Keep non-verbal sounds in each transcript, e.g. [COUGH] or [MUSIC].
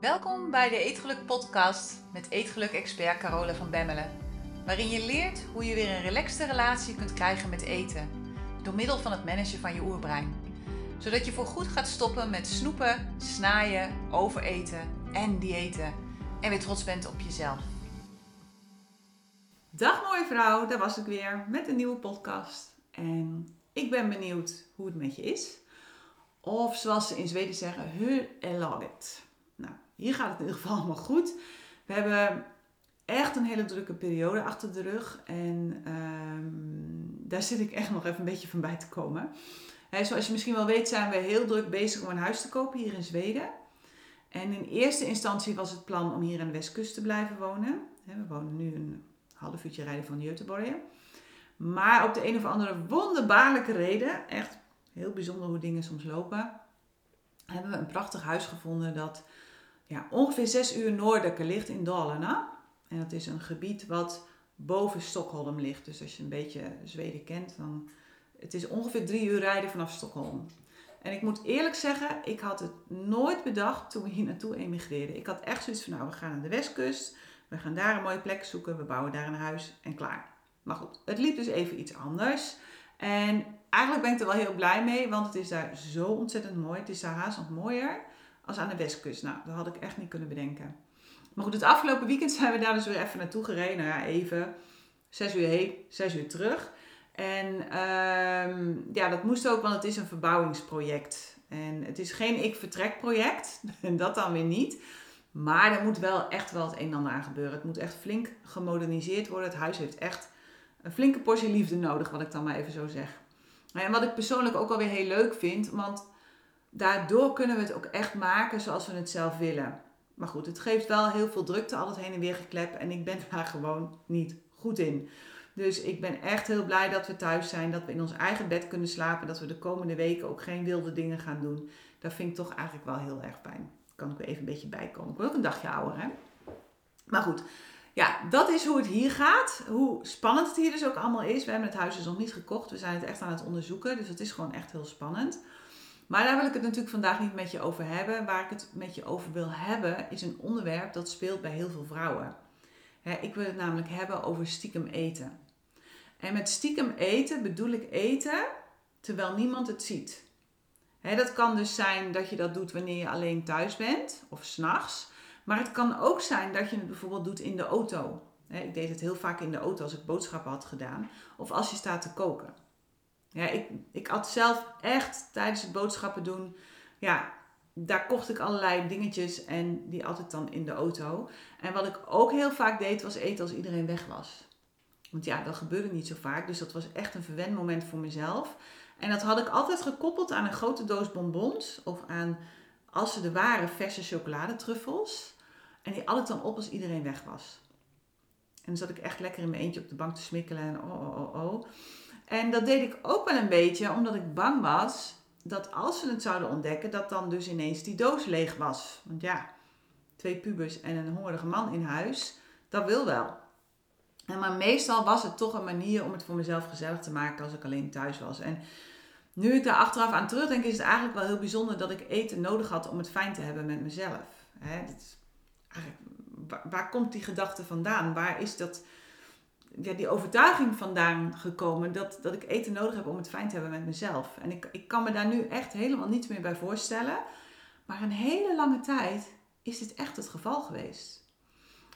Welkom bij de Eetgeluk podcast met Eetgeluk-expert Carole van Bemmelen. Waarin je leert hoe je weer een relaxte relatie kunt krijgen met eten. Door middel van het managen van je oerbrein. Zodat je voorgoed gaat stoppen met snoepen, snaaien, overeten en diëten. En weer trots bent op jezelf. Dag mooie vrouw, daar was ik weer met een nieuwe podcast. En ik ben benieuwd hoe het met je is. Of zoals ze in Zweden zeggen, hur är? Nou, hier gaat het in ieder geval allemaal goed. We hebben echt een hele drukke periode achter de rug. En ehm, daar zit ik echt nog even een beetje van bij te komen. zoals je misschien wel weet zijn we heel druk bezig om een huis te kopen hier in Zweden. En in eerste instantie was het plan om hier aan de westkust te blijven wonen. We wonen nu een half uurtje rijden van Göteborg. Maar op de een of andere wonderbaarlijke reden, echt heel bijzonder hoe dingen soms lopen, hebben we een prachtig huis gevonden dat ja, ongeveer zes uur noordelijker ligt in Dalarna. En dat is een gebied wat boven Stockholm ligt. Dus als je een beetje Zweden kent, dan het is ongeveer drie uur rijden vanaf Stockholm. En ik moet eerlijk zeggen, ik had het nooit bedacht toen we hier naartoe emigreerden. Ik had echt zoiets van, nou, we gaan naar de westkust. We gaan daar een mooie plek zoeken. We bouwen daar een huis en klaar. Maar goed, het liep dus even iets anders. En eigenlijk ben ik er wel heel blij mee, want het is daar zo ontzettend mooi. Het is daar haast nog mooier als aan de westkust. Nou, dat had ik echt niet kunnen bedenken. Maar goed, het afgelopen weekend zijn we daar dus weer even naartoe gereden. Nou ja, even. Zes uur heen, zes uur terug. En ehm, ja, dat moest ook, want het is een verbouwingsproject. En het is geen ik-vertrek-project. [LAUGHS] En dat dan weer niet. Maar er moet wel echt wel het een en ander aan gebeuren. Het moet echt flink gemoderniseerd worden. Het huis heeft echt een flinke portie liefde nodig, wat ik dan maar even zo zeg. En wat ik persoonlijk ook alweer heel leuk vind, want daardoor kunnen we het ook echt maken zoals we het zelf willen. Maar goed, het geeft wel heel veel drukte, al het heen en weer geklep. En ik ben [LAUGHS] daar gewoon niet goed in. Dus ik ben echt heel blij dat we thuis zijn, dat we in ons eigen bed kunnen slapen, dat we de komende weken ook geen wilde dingen gaan doen. Dat vind ik toch eigenlijk wel heel erg fijn. Kan ik weer even een beetje bijkomen. Ik word ook een dagje ouder, hè? Maar goed, ja, dat is hoe het hier gaat. Hoe spannend het hier dus ook allemaal is. We hebben het huis dus nog niet gekocht. We zijn het echt aan het onderzoeken. Dus het is gewoon echt heel spannend. Maar daar wil ik het natuurlijk vandaag niet met je over hebben. Waar ik het met je over wil hebben, is een onderwerp dat speelt bij heel veel vrouwen. ik wil het namelijk hebben over stiekem eten. En met stiekem eten bedoel ik eten terwijl niemand het ziet. dat kan dus zijn dat je dat doet wanneer je alleen thuis bent of s'nachts. Maar het kan ook zijn dat je het bijvoorbeeld doet in de auto. Ik deed het heel vaak in de auto als ik boodschappen had gedaan. Of als je staat te koken. Ja, ik, ik had zelf echt tijdens het boodschappen doen. Ja, daar kocht ik allerlei dingetjes en die at ik dan in de auto. En wat ik ook heel vaak deed was eten als iedereen weg was. Want ja, dat gebeurde niet zo vaak. Dus dat was echt een verwend moment voor mezelf. En dat had ik altijd gekoppeld aan een grote doos bonbons. Of aan, als ze er waren, verse chocoladetruffels. En die at ik dan op als iedereen weg was. En dan zat ik echt lekker in mijn eentje op de bank te smikkelen en oh, oh, oh, oh. En dat deed ik ook wel een beetje omdat ik bang was dat als ze het zouden ontdekken, dat dan dus ineens die doos leeg was. Want ja, twee pubers en een hongerige man in huis, dat wil wel. En maar meestal was het toch een manier om het voor mezelf gezellig te maken als ik alleen thuis was. En nu ik daar achteraf aan terugdenk, is het eigenlijk wel heel bijzonder dat ik eten nodig had om het fijn te hebben met mezelf. Waar, waar, komt die gedachte vandaan? Waar is dat, ja, die overtuiging vandaan gekomen dat, dat ik eten nodig heb om het fijn te hebben met mezelf? En ik, ik kan me daar nu echt helemaal niets meer bij voorstellen. Maar een hele lange tijd is dit echt het geval geweest.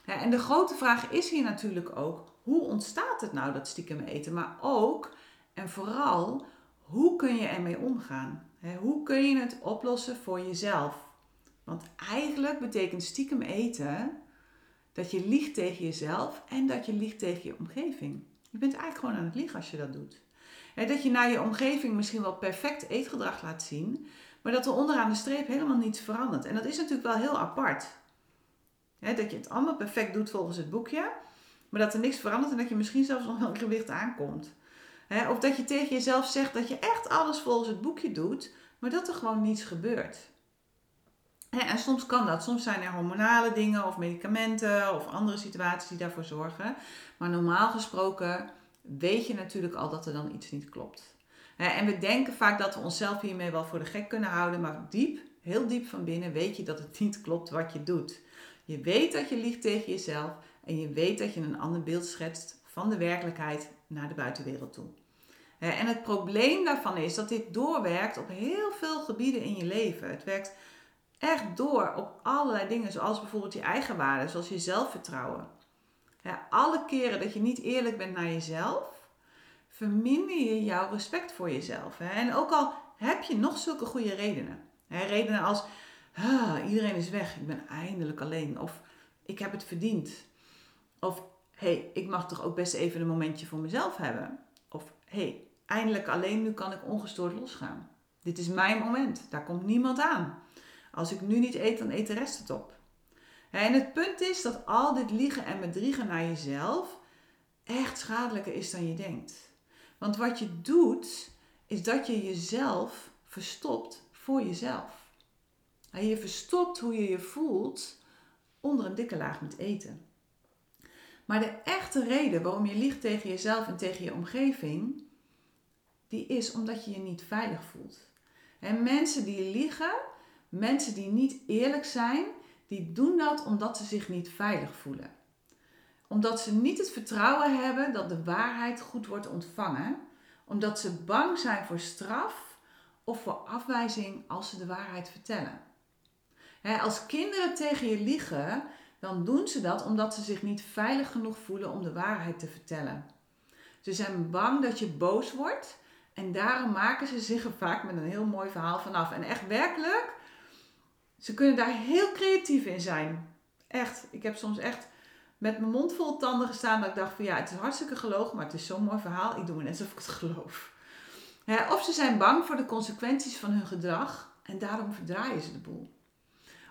En de grote vraag is hier natuurlijk ook, hoe ontstaat het nou dat stiekem eten? Maar ook en vooral, hoe kun je ermee omgaan? Hoe kun je het oplossen voor jezelf? Want eigenlijk betekent stiekem eten dat je liegt tegen jezelf en dat je liegt tegen je omgeving. Je bent eigenlijk gewoon aan het liegen als je dat doet. dat je naar je omgeving misschien wel perfect eetgedrag laat zien, maar dat er onderaan de streep helemaal niets verandert. En dat is natuurlijk wel heel apart. dat je het allemaal perfect doet volgens het boekje, maar dat er niks verandert en dat je misschien zelfs nog wel gewicht aankomt. of dat je tegen jezelf zegt dat je echt alles volgens het boekje doet, maar dat er gewoon niets gebeurt. En soms kan dat. Soms zijn er hormonale dingen of medicamenten of andere situaties die daarvoor zorgen. Maar normaal gesproken weet je natuurlijk al dat er dan iets niet klopt. En we denken vaak dat we onszelf hiermee wel voor de gek kunnen houden, maar diep heel diep van binnen weet je dat het [LAUGHS] niet klopt wat je doet. Je weet dat je liegt tegen jezelf en je weet dat je een ander beeld schetst van de werkelijkheid naar de buitenwereld toe. En het probleem daarvan is dat dit doorwerkt op heel veel gebieden in je leven. Het werkt echt door op allerlei dingen, zoals bijvoorbeeld je eigen waarde, zoals je zelfvertrouwen. alle keren dat je niet eerlijk bent naar jezelf, verminder je jouw respect voor jezelf. En ook al heb je nog zulke goede redenen. redenen als, ah, iedereen is weg, ik ben eindelijk alleen. Of ik heb het verdiend. Of, hey, ik mag toch ook best even een momentje voor mezelf hebben. Of, hé, hey, eindelijk alleen, nu kan ik ongestoord losgaan. Dit is mijn moment, daar komt niemand aan. Als ik nu niet eet, dan eet de rest het op. En het punt is dat al dit liegen en bedriegen naar jezelf echt schadelijker is dan je denkt. Want wat je doet, is dat je jezelf verstopt voor jezelf. Je verstopt hoe je je voelt onder een dikke laag met eten. Maar de echte reden waarom je liegt tegen jezelf en tegen je omgeving, die is omdat je je niet veilig voelt. En mensen die liegen, mensen die niet eerlijk zijn, die doen dat omdat ze zich niet veilig voelen. Omdat ze niet het vertrouwen hebben dat de waarheid goed wordt ontvangen. Omdat ze bang zijn voor straf of voor afwijzing als ze de waarheid vertellen. als kinderen tegen je liegen, dan doen ze dat omdat ze zich niet veilig genoeg voelen om de waarheid te vertellen. Ze zijn bang dat je boos wordt en daarom maken ze zich er vaak met een heel mooi verhaal vanaf. En echt werkelijk, ze kunnen daar heel creatief in zijn. Echt, ik heb soms echt met mijn mond vol tanden gestaan dat ik dacht van ja, het is hartstikke gelogen, maar het is zo'n mooi verhaal. Ik doe net alsof ik het geloof. of ze zijn bang voor de consequenties van hun gedrag en daarom verdraaien ze de boel.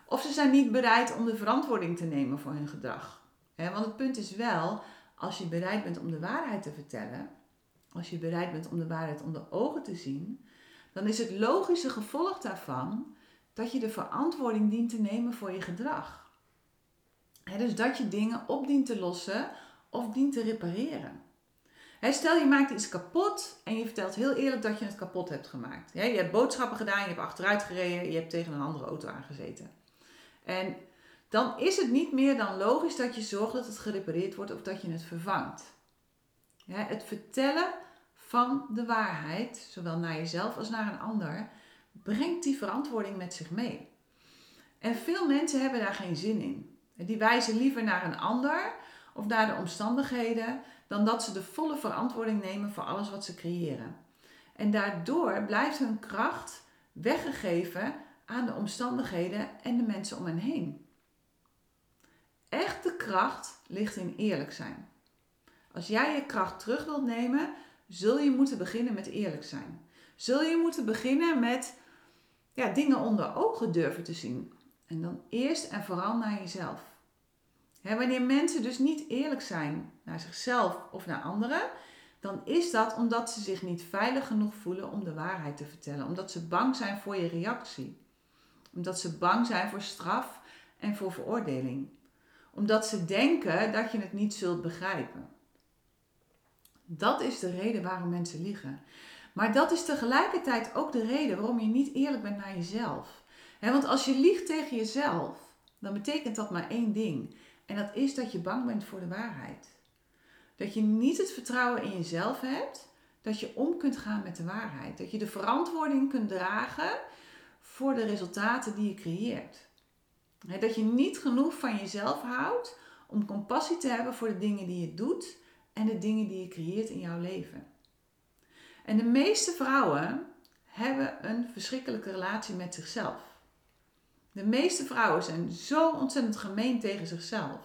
Of ze zijn niet bereid om de verantwoording te nemen voor hun gedrag. want het punt is wel, als je bereid bent om de waarheid te vertellen, als je bereid bent om de waarheid onder ogen te zien, dan is het logische gevolg daarvan dat je de verantwoording dient te nemen voor je gedrag. dus dat je dingen op dient te lossen of dient te repareren. stel je maakt iets kapot en je vertelt heel eerlijk dat je het kapot hebt gemaakt. je hebt boodschappen gedaan, je hebt achteruit gereden, je hebt tegen een andere auto aangezeten. En dan is het niet meer dan logisch dat je zorgt dat het gerepareerd wordt of dat je het vervangt. het vertellen van de waarheid, zowel naar jezelf als naar een ander, brengt die verantwoording met zich mee. En veel mensen hebben daar geen zin in. Die wijzen liever naar een ander of naar de omstandigheden dan dat ze de volle verantwoording nemen voor alles wat ze creëren. En daardoor blijft hun kracht weggegeven aan de omstandigheden en de mensen om hen heen. Echte kracht ligt in eerlijk zijn. Als jij je kracht terug wilt nemen, zul je moeten beginnen met eerlijk zijn. Zul je moeten beginnen met ja, dingen onder ogen durven te zien. En dan eerst en vooral naar jezelf. wanneer mensen dus niet eerlijk zijn naar zichzelf of naar anderen, dan is dat omdat ze zich niet veilig genoeg voelen om de waarheid te vertellen. Omdat ze bang zijn voor je reactie. Omdat ze bang zijn voor straf en voor veroordeling. Omdat ze denken dat je het niet zult begrijpen. Dat is de reden waarom mensen liegen. Maar dat is tegelijkertijd ook de reden waarom je niet eerlijk bent naar jezelf. want als je liegt tegen jezelf, dan betekent dat maar één ding. En dat is dat je bang bent voor de waarheid. Dat je niet het vertrouwen in jezelf hebt, dat je om kunt gaan met de waarheid. Dat je de verantwoording kunt dragen voor de resultaten die je creëert. Dat je niet genoeg van jezelf houdt om compassie te hebben voor de dingen die je doet en de dingen die je creëert in jouw leven. En de meeste vrouwen hebben een verschrikkelijke relatie met zichzelf. De meeste vrouwen zijn zo ontzettend gemeen tegen zichzelf.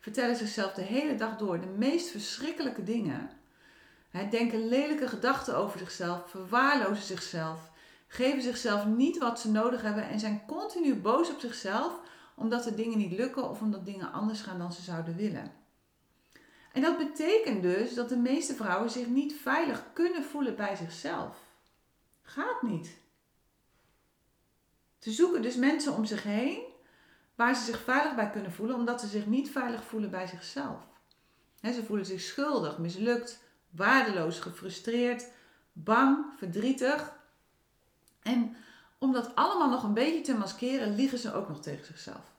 Vertellen zichzelf de hele dag door de meest verschrikkelijke dingen. Denken lelijke gedachten over zichzelf, verwaarlozen zichzelf, geven zichzelf niet wat ze nodig hebben en zijn continu boos op zichzelf omdat de dingen niet lukken of omdat dingen anders gaan dan ze zouden willen. En dat betekent dus dat de meeste vrouwen zich niet veilig kunnen voelen bij zichzelf. Gaat niet. Ze zoeken dus mensen om zich heen waar ze zich veilig bij kunnen voelen, omdat ze zich niet veilig voelen bij zichzelf. ze voelen zich schuldig, mislukt, waardeloos, gefrustreerd, bang, verdrietig. En om dat allemaal nog een beetje te maskeren, liegen ze ook nog tegen zichzelf.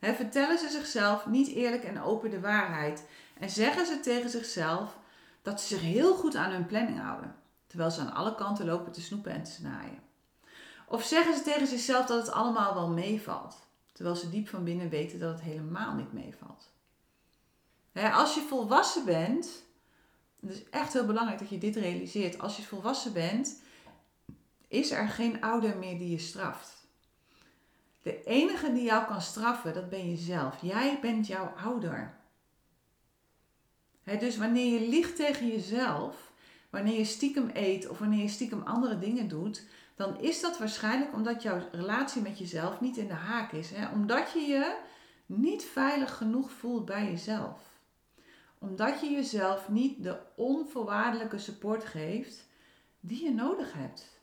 vertellen ze zichzelf niet eerlijk en open de waarheid. En zeggen ze tegen zichzelf dat ze zich heel goed aan hun planning houden. Terwijl ze aan alle kanten lopen te snoepen en te snaaien. Of zeggen ze tegen zichzelf dat het allemaal wel meevalt. Terwijl ze diep van binnen weten dat het helemaal niet meevalt. als je volwassen bent, het is echt heel belangrijk dat je dit realiseert. Als je volwassen bent, is er geen ouder meer die je straft. De enige die jou kan straffen, dat ben jezelf. Jij bent jouw ouder. Dus wanneer je liegt tegen jezelf, wanneer je stiekem eet of wanneer je stiekem andere dingen doet, dan is dat waarschijnlijk omdat jouw relatie met jezelf niet in de haak is. Omdat je je niet veilig genoeg voelt bij jezelf. Omdat je jezelf niet de onvoorwaardelijke support geeft die je nodig hebt.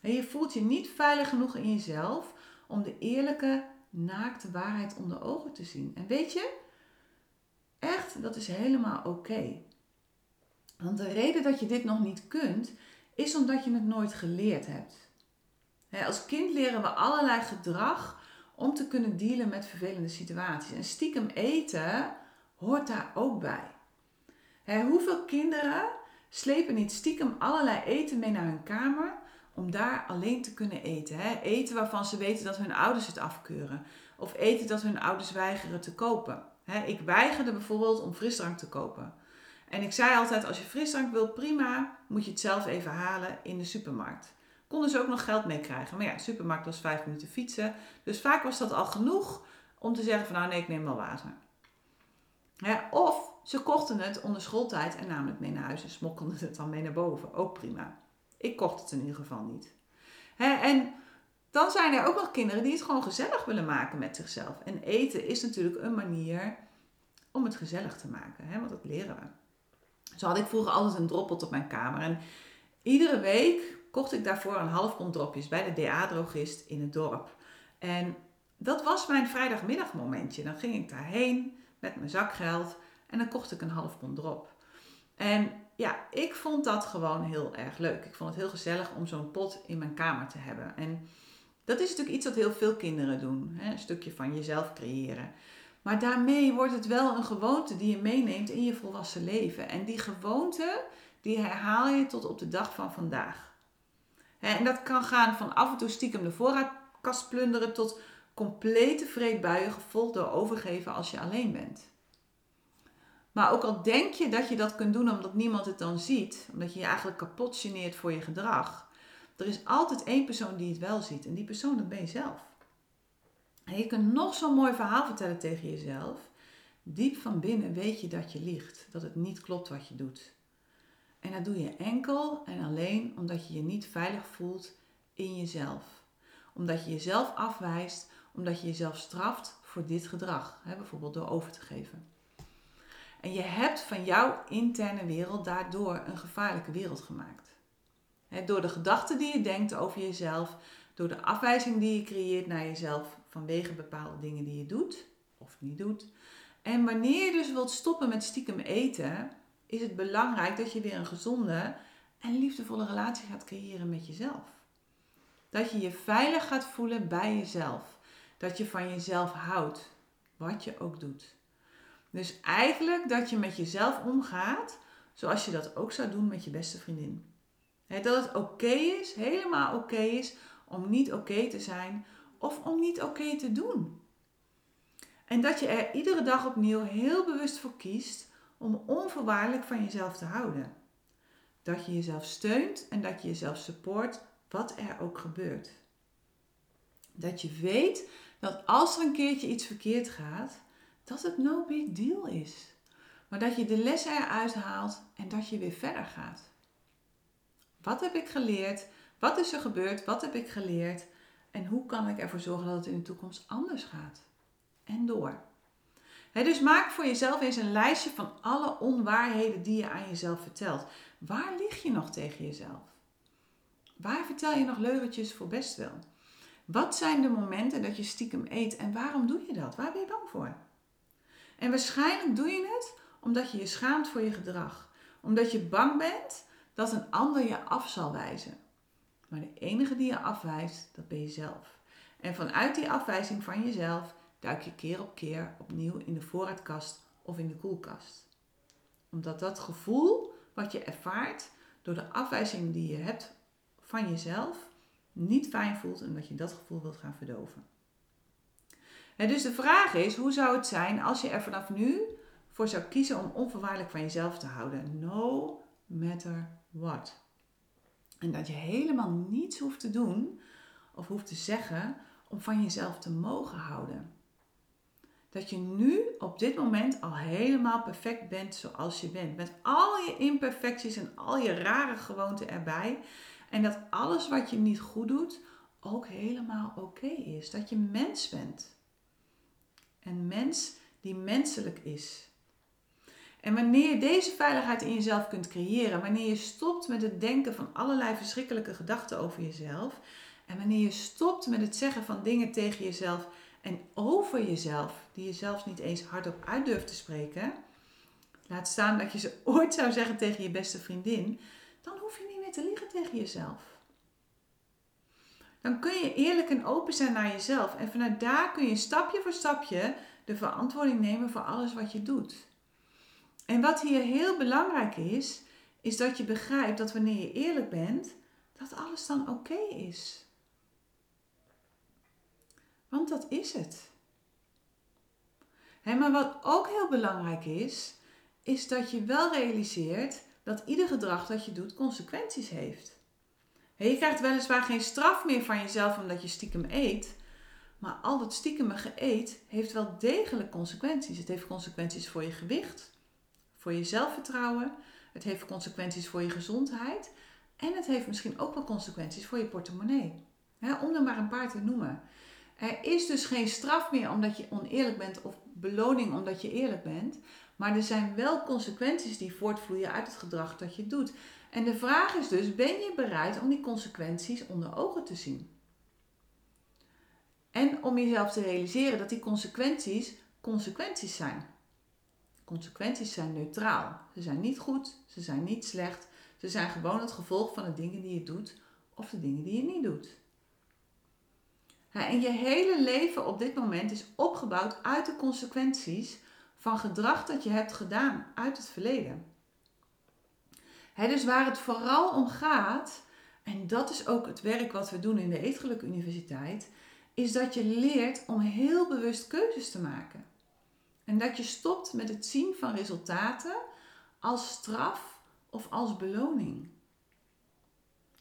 En je voelt je niet veilig genoeg in jezelf om de eerlijke, naakte waarheid onder ogen te zien. En weet je, echt, dat is helemaal oké. Want de reden dat je dit nog niet kunt, is omdat je het nooit geleerd hebt. Als kind leren we allerlei gedrag om te kunnen dealen met vervelende situaties. En stiekem eten hoort daar ook bij. Hoeveel kinderen slepen niet stiekem allerlei eten mee naar hun kamer om daar alleen te kunnen eten. Eten waarvan ze weten dat hun ouders het afkeuren. Of eten dat hun ouders weigeren te kopen. Ik weigerde bijvoorbeeld om frisdrank te kopen. En ik zei altijd, als je frisdrank wil, prima, moet je het zelf even halen in de supermarkt. Konden ze ook nog geld mee krijgen. Maar ja, de supermarkt was vijf minuten fietsen. Dus vaak was dat al genoeg om te zeggen van nou nee, ik neem wel water. of ze kochten het onder schooltijd en namen het mee naar huis en smokkelden het dan mee naar boven. Ook prima. Ik kocht het in ieder geval niet. en dan zijn er ook nog kinderen die het gewoon gezellig willen maken met zichzelf. En eten is natuurlijk een manier om het gezellig te maken, want dat leren we. Zo had ik vroeger altijd een droppel op mijn kamer. En iedere week kocht ik daarvoor een half pond dropjes bij de DA-drogist in het dorp. En dat was mijn vrijdagmiddagmomentje. Dan ging ik daarheen met mijn zakgeld en dan kocht ik een half pond drop. En ja, ik vond dat gewoon heel erg leuk. Ik vond het heel gezellig om zo'n pot in mijn kamer te hebben. En dat is natuurlijk iets wat heel veel kinderen doen. Hè? Een stukje van jezelf creëren. Maar daarmee wordt het wel een gewoonte die je meeneemt in je volwassen leven. En die gewoonte, die herhaal je tot op de dag van vandaag. En dat kan gaan van af en toe stiekem de voorraadkast plunderen tot complete vreedbuien gevolgd door overgeven als je alleen bent. Maar ook al denk je dat je dat kunt doen omdat niemand het dan ziet, omdat je je eigenlijk kapot geneert voor je gedrag, er is altijd één persoon die het wel ziet en die persoon dat ben je zelf. En je kunt nog zo'n mooi verhaal vertellen tegen jezelf. Diep van binnen weet je dat je liegt, dat het niet klopt wat je doet. En dat doe je enkel en alleen omdat je je niet veilig voelt in jezelf. Omdat je jezelf afwijst, omdat je jezelf straft voor dit gedrag, hè, bijvoorbeeld door over te geven. En je hebt van jouw interne wereld daardoor een gevaarlijke wereld gemaakt. Door de gedachten die je denkt over jezelf, door de afwijzing die je creëert naar jezelf vanwege bepaalde dingen die je doet of niet doet. En wanneer je dus wilt stoppen met stiekem eten, is het belangrijk dat je weer een gezonde en liefdevolle relatie gaat creëren met jezelf. Dat je je veilig gaat voelen bij jezelf. Dat je van jezelf houdt, wat je ook doet. Dus eigenlijk dat je met jezelf omgaat zoals je dat ook zou doen met je beste vriendin. Dat het oké is, helemaal oké is, om niet oké te zijn of om niet oké te doen. En dat je er iedere dag opnieuw heel bewust voor kiest om onvoorwaardelijk van jezelf te houden. Dat je jezelf steunt en dat je jezelf support, wat er ook gebeurt. Dat je weet dat als er een keertje iets verkeerd gaat, dat het no big deal is. Maar dat je de lessen eruit haalt en dat je weer verder gaat. Wat heb ik geleerd? Wat is er gebeurd? Wat heb ik geleerd? En hoe kan ik ervoor zorgen dat het in de toekomst anders gaat? En door. dus maak voor jezelf eens een lijstje van alle onwaarheden die je aan jezelf vertelt. Waar lig je nog tegen jezelf? Waar vertel je nog leugentjes voor best wel? Wat zijn de momenten dat je stiekem eet en waarom doe je dat? Waar ben je bang voor? En waarschijnlijk doe je het omdat je je schaamt voor je gedrag. Omdat je bang bent dat een ander je af zal wijzen. Maar de enige die je afwijst, dat ben je zelf. En vanuit die afwijzing van jezelf duik je keer op keer opnieuw in de voorraadkast of in de koelkast. Omdat dat gevoel wat je ervaart door de afwijzing die je hebt van jezelf niet fijn voelt en dat je dat gevoel wilt gaan verdoven. En dus de vraag is, hoe zou het zijn als je er vanaf nu voor zou kiezen om onvoorwaardelijk van jezelf te houden? No matter what. En dat je helemaal niets hoeft te doen of hoeft te zeggen om van jezelf te mogen houden. Dat je nu op dit moment al helemaal perfect bent zoals je bent. Met al je imperfecties en al je rare gewoonten erbij. En dat alles wat je niet goed doet ook helemaal oké is. Dat je mens bent. Een mens die menselijk is. En wanneer je deze veiligheid in jezelf kunt creëren, wanneer je stopt met het denken van allerlei verschrikkelijke gedachten over jezelf, en wanneer je stopt met het zeggen van dingen tegen jezelf en over jezelf, die je zelfs niet eens hardop uit durft te spreken, laat staan dat je ze [LAUGHS] ooit zou zeggen tegen je beste vriendin, dan hoef je niet meer te liegen tegen jezelf. Dan kun je eerlijk en open zijn naar jezelf en vanuit daar kun je stapje voor stapje de verantwoording nemen voor alles wat je doet. En wat hier heel belangrijk is, is dat je begrijpt dat wanneer je eerlijk bent, dat alles dan oké is. Want dat is het. maar wat ook heel belangrijk is, is dat je wel realiseert dat ieder gedrag dat je doet consequenties heeft. je krijgt weliswaar geen straf meer van jezelf omdat je stiekem eet, maar al dat stiekem geëet heeft wel degelijk consequenties. Het heeft consequenties voor je gewicht, voor je zelfvertrouwen, het heeft consequenties voor je gezondheid en het heeft misschien ook wel consequenties voor je portemonnee. om er maar een paar te noemen. Er is dus geen straf meer omdat je oneerlijk bent of beloning omdat je eerlijk bent. Maar er zijn wel consequenties die voortvloeien uit het gedrag dat je doet. En de vraag is dus, ben je bereid om die consequenties onder ogen te zien? En om jezelf te realiseren dat die consequenties consequenties zijn. Consequenties zijn neutraal. Ze zijn niet goed, ze zijn niet slecht. Ze zijn gewoon het gevolg van de dingen die je doet of de dingen die je niet doet. En je hele leven op dit moment is opgebouwd uit de consequenties van gedrag dat je hebt gedaan uit het verleden. dus waar het vooral om gaat, en dat is ook het werk wat we doen in de Eetgeluk Universiteit, is dat je leert om heel bewust keuzes te maken. En dat je stopt met het zien van resultaten als straf of als beloning.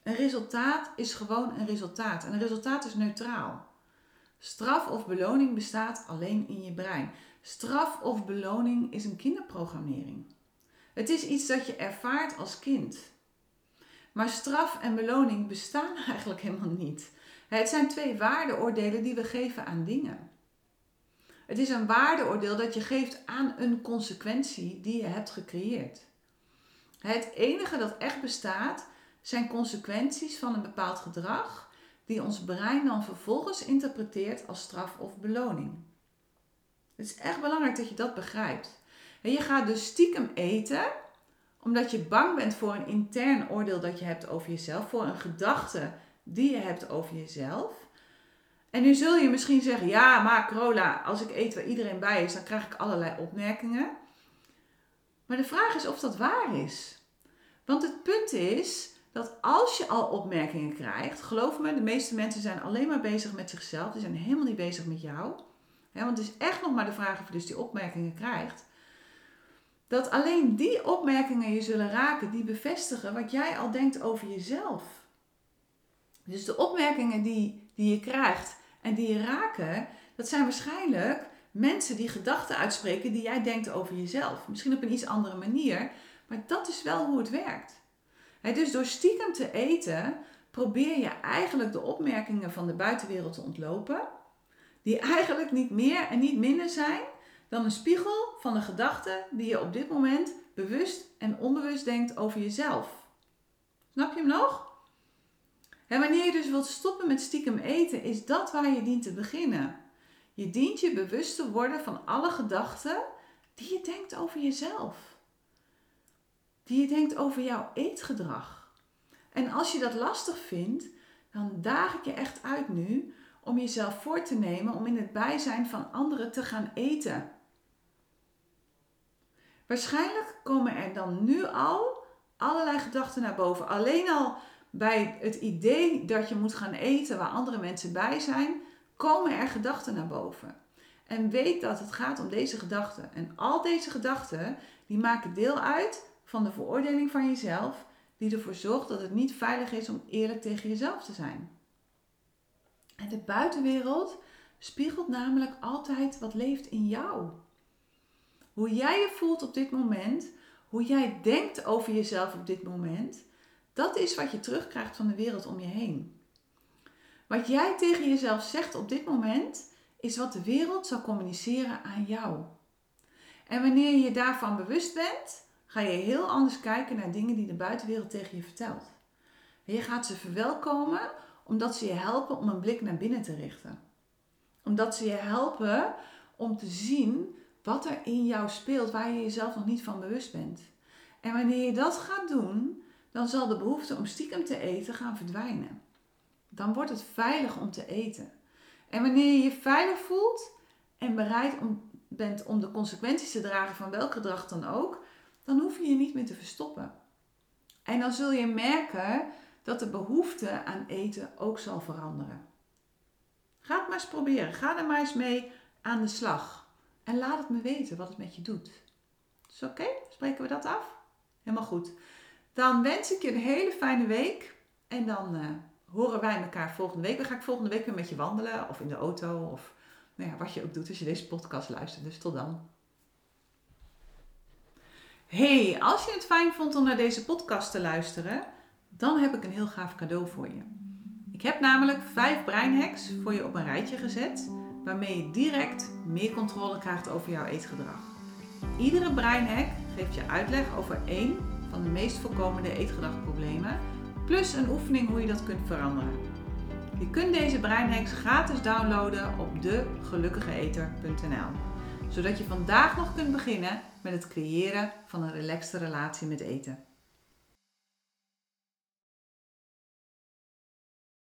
Een resultaat is gewoon een resultaat. En een resultaat is neutraal. Straf of beloning bestaat alleen in je brein. Straf of beloning is een kinderprogrammering. Het is iets dat je ervaart als kind. Maar straf en beloning bestaan [LAUGHS] eigenlijk helemaal niet. Het zijn twee waardeoordelen die we geven aan dingen. Het is een waardeoordeel dat je geeft aan een consequentie die je hebt gecreëerd. Het enige dat echt bestaat zijn consequenties van een bepaald gedrag die ons brein dan vervolgens interpreteert als straf of beloning. Het is echt belangrijk dat je dat begrijpt. En je gaat dus stiekem eten omdat je bang bent voor een intern oordeel dat je hebt over jezelf, voor een gedachte die je hebt over jezelf. En nu zul je misschien zeggen: Ja, maar Corolla, als ik eet waar iedereen bij is, dan krijg ik allerlei opmerkingen. Maar de vraag is of dat waar is. Want het punt is dat als je al opmerkingen krijgt, geloof me, de meeste mensen zijn alleen maar bezig met zichzelf, die zijn helemaal niet bezig met jou. want het is echt nog maar de vraag of je dus die opmerkingen krijgt. Dat alleen die opmerkingen je zullen raken, die bevestigen wat jij al denkt over jezelf. Dus de opmerkingen die, die je krijgt en die je raken, dat zijn waarschijnlijk mensen die gedachten uitspreken die jij denkt over jezelf. Misschien op een iets andere manier, maar dat is wel hoe het werkt dus door stiekem te eten probeer je eigenlijk de opmerkingen van de buitenwereld te ontlopen, die eigenlijk niet meer en niet minder zijn dan een spiegel van de gedachten die je op dit moment bewust en onbewust denkt over jezelf. Snap je hem nog? En wanneer je dus wilt stoppen met stiekem eten, is dat waar je dient te beginnen. Je dient je bewust te worden van alle gedachten die je denkt over jezelf die je denkt over jouw eetgedrag. En als je dat lastig vindt, dan daag ik je echt uit nu om jezelf voor te nemen om in het bijzijn van anderen te gaan eten. Waarschijnlijk komen er dan nu al allerlei gedachten naar boven. Alleen al bij het idee dat je moet gaan eten waar andere mensen bij zijn, komen er gedachten naar boven. En weet dat het gaat om deze gedachten. En al deze gedachten, die maken deel uit van de veroordeling van jezelf, die ervoor zorgt dat het niet veilig is om eerlijk tegen jezelf te zijn. En de buitenwereld spiegelt namelijk altijd wat leeft in jou. Hoe jij je voelt op dit moment, hoe jij denkt over jezelf op dit moment, dat is wat je terugkrijgt van de wereld om je heen. Wat jij tegen jezelf zegt op dit moment, is wat de wereld zal communiceren aan jou. En wanneer je daarvan bewust bent, ga je heel anders kijken naar dingen die de buitenwereld tegen je vertelt. je gaat ze verwelkomen omdat ze je helpen om een blik naar binnen te richten. Omdat ze je helpen om te zien wat er in jou speelt waar je jezelf nog niet van bewust bent. En wanneer je dat gaat doen, dan zal de behoefte om stiekem te eten gaan verdwijnen. Dan wordt het veilig om te eten. En wanneer je je veilig voelt en bereid bent om de consequenties te dragen van welk gedrag dan ook, dan hoef je je niet meer te verstoppen. En dan zul je merken dat de behoefte aan eten ook zal veranderen. Ga het maar eens proberen. Ga er maar eens mee aan de slag. En laat het me weten wat het met je doet. Is oké? Spreken we dat af? Helemaal goed. Dan wens ik je een hele fijne week. En dan uh, horen wij elkaar volgende week. Dan ga ik volgende week weer met je wandelen. Of in de auto. Of nou ja, wat je ook doet als je deze podcast luistert. Dus tot dan. Hey, als je het fijn vond om naar deze podcast te luisteren, dan heb ik een heel gaaf cadeau voor je. Ik heb namelijk vijf breinhacks voor je op een rijtje gezet, waarmee je direct meer controle krijgt over jouw eetgedrag. Iedere breinhack geeft je uitleg over één van de meest voorkomende eetgedragproblemen, plus een oefening hoe je dat kunt veranderen. Je kunt deze breinhacks gratis downloaden op degelukkigeeter.nl, zodat je vandaag nog kunt beginnen met het creëren van een relaxte relatie met eten.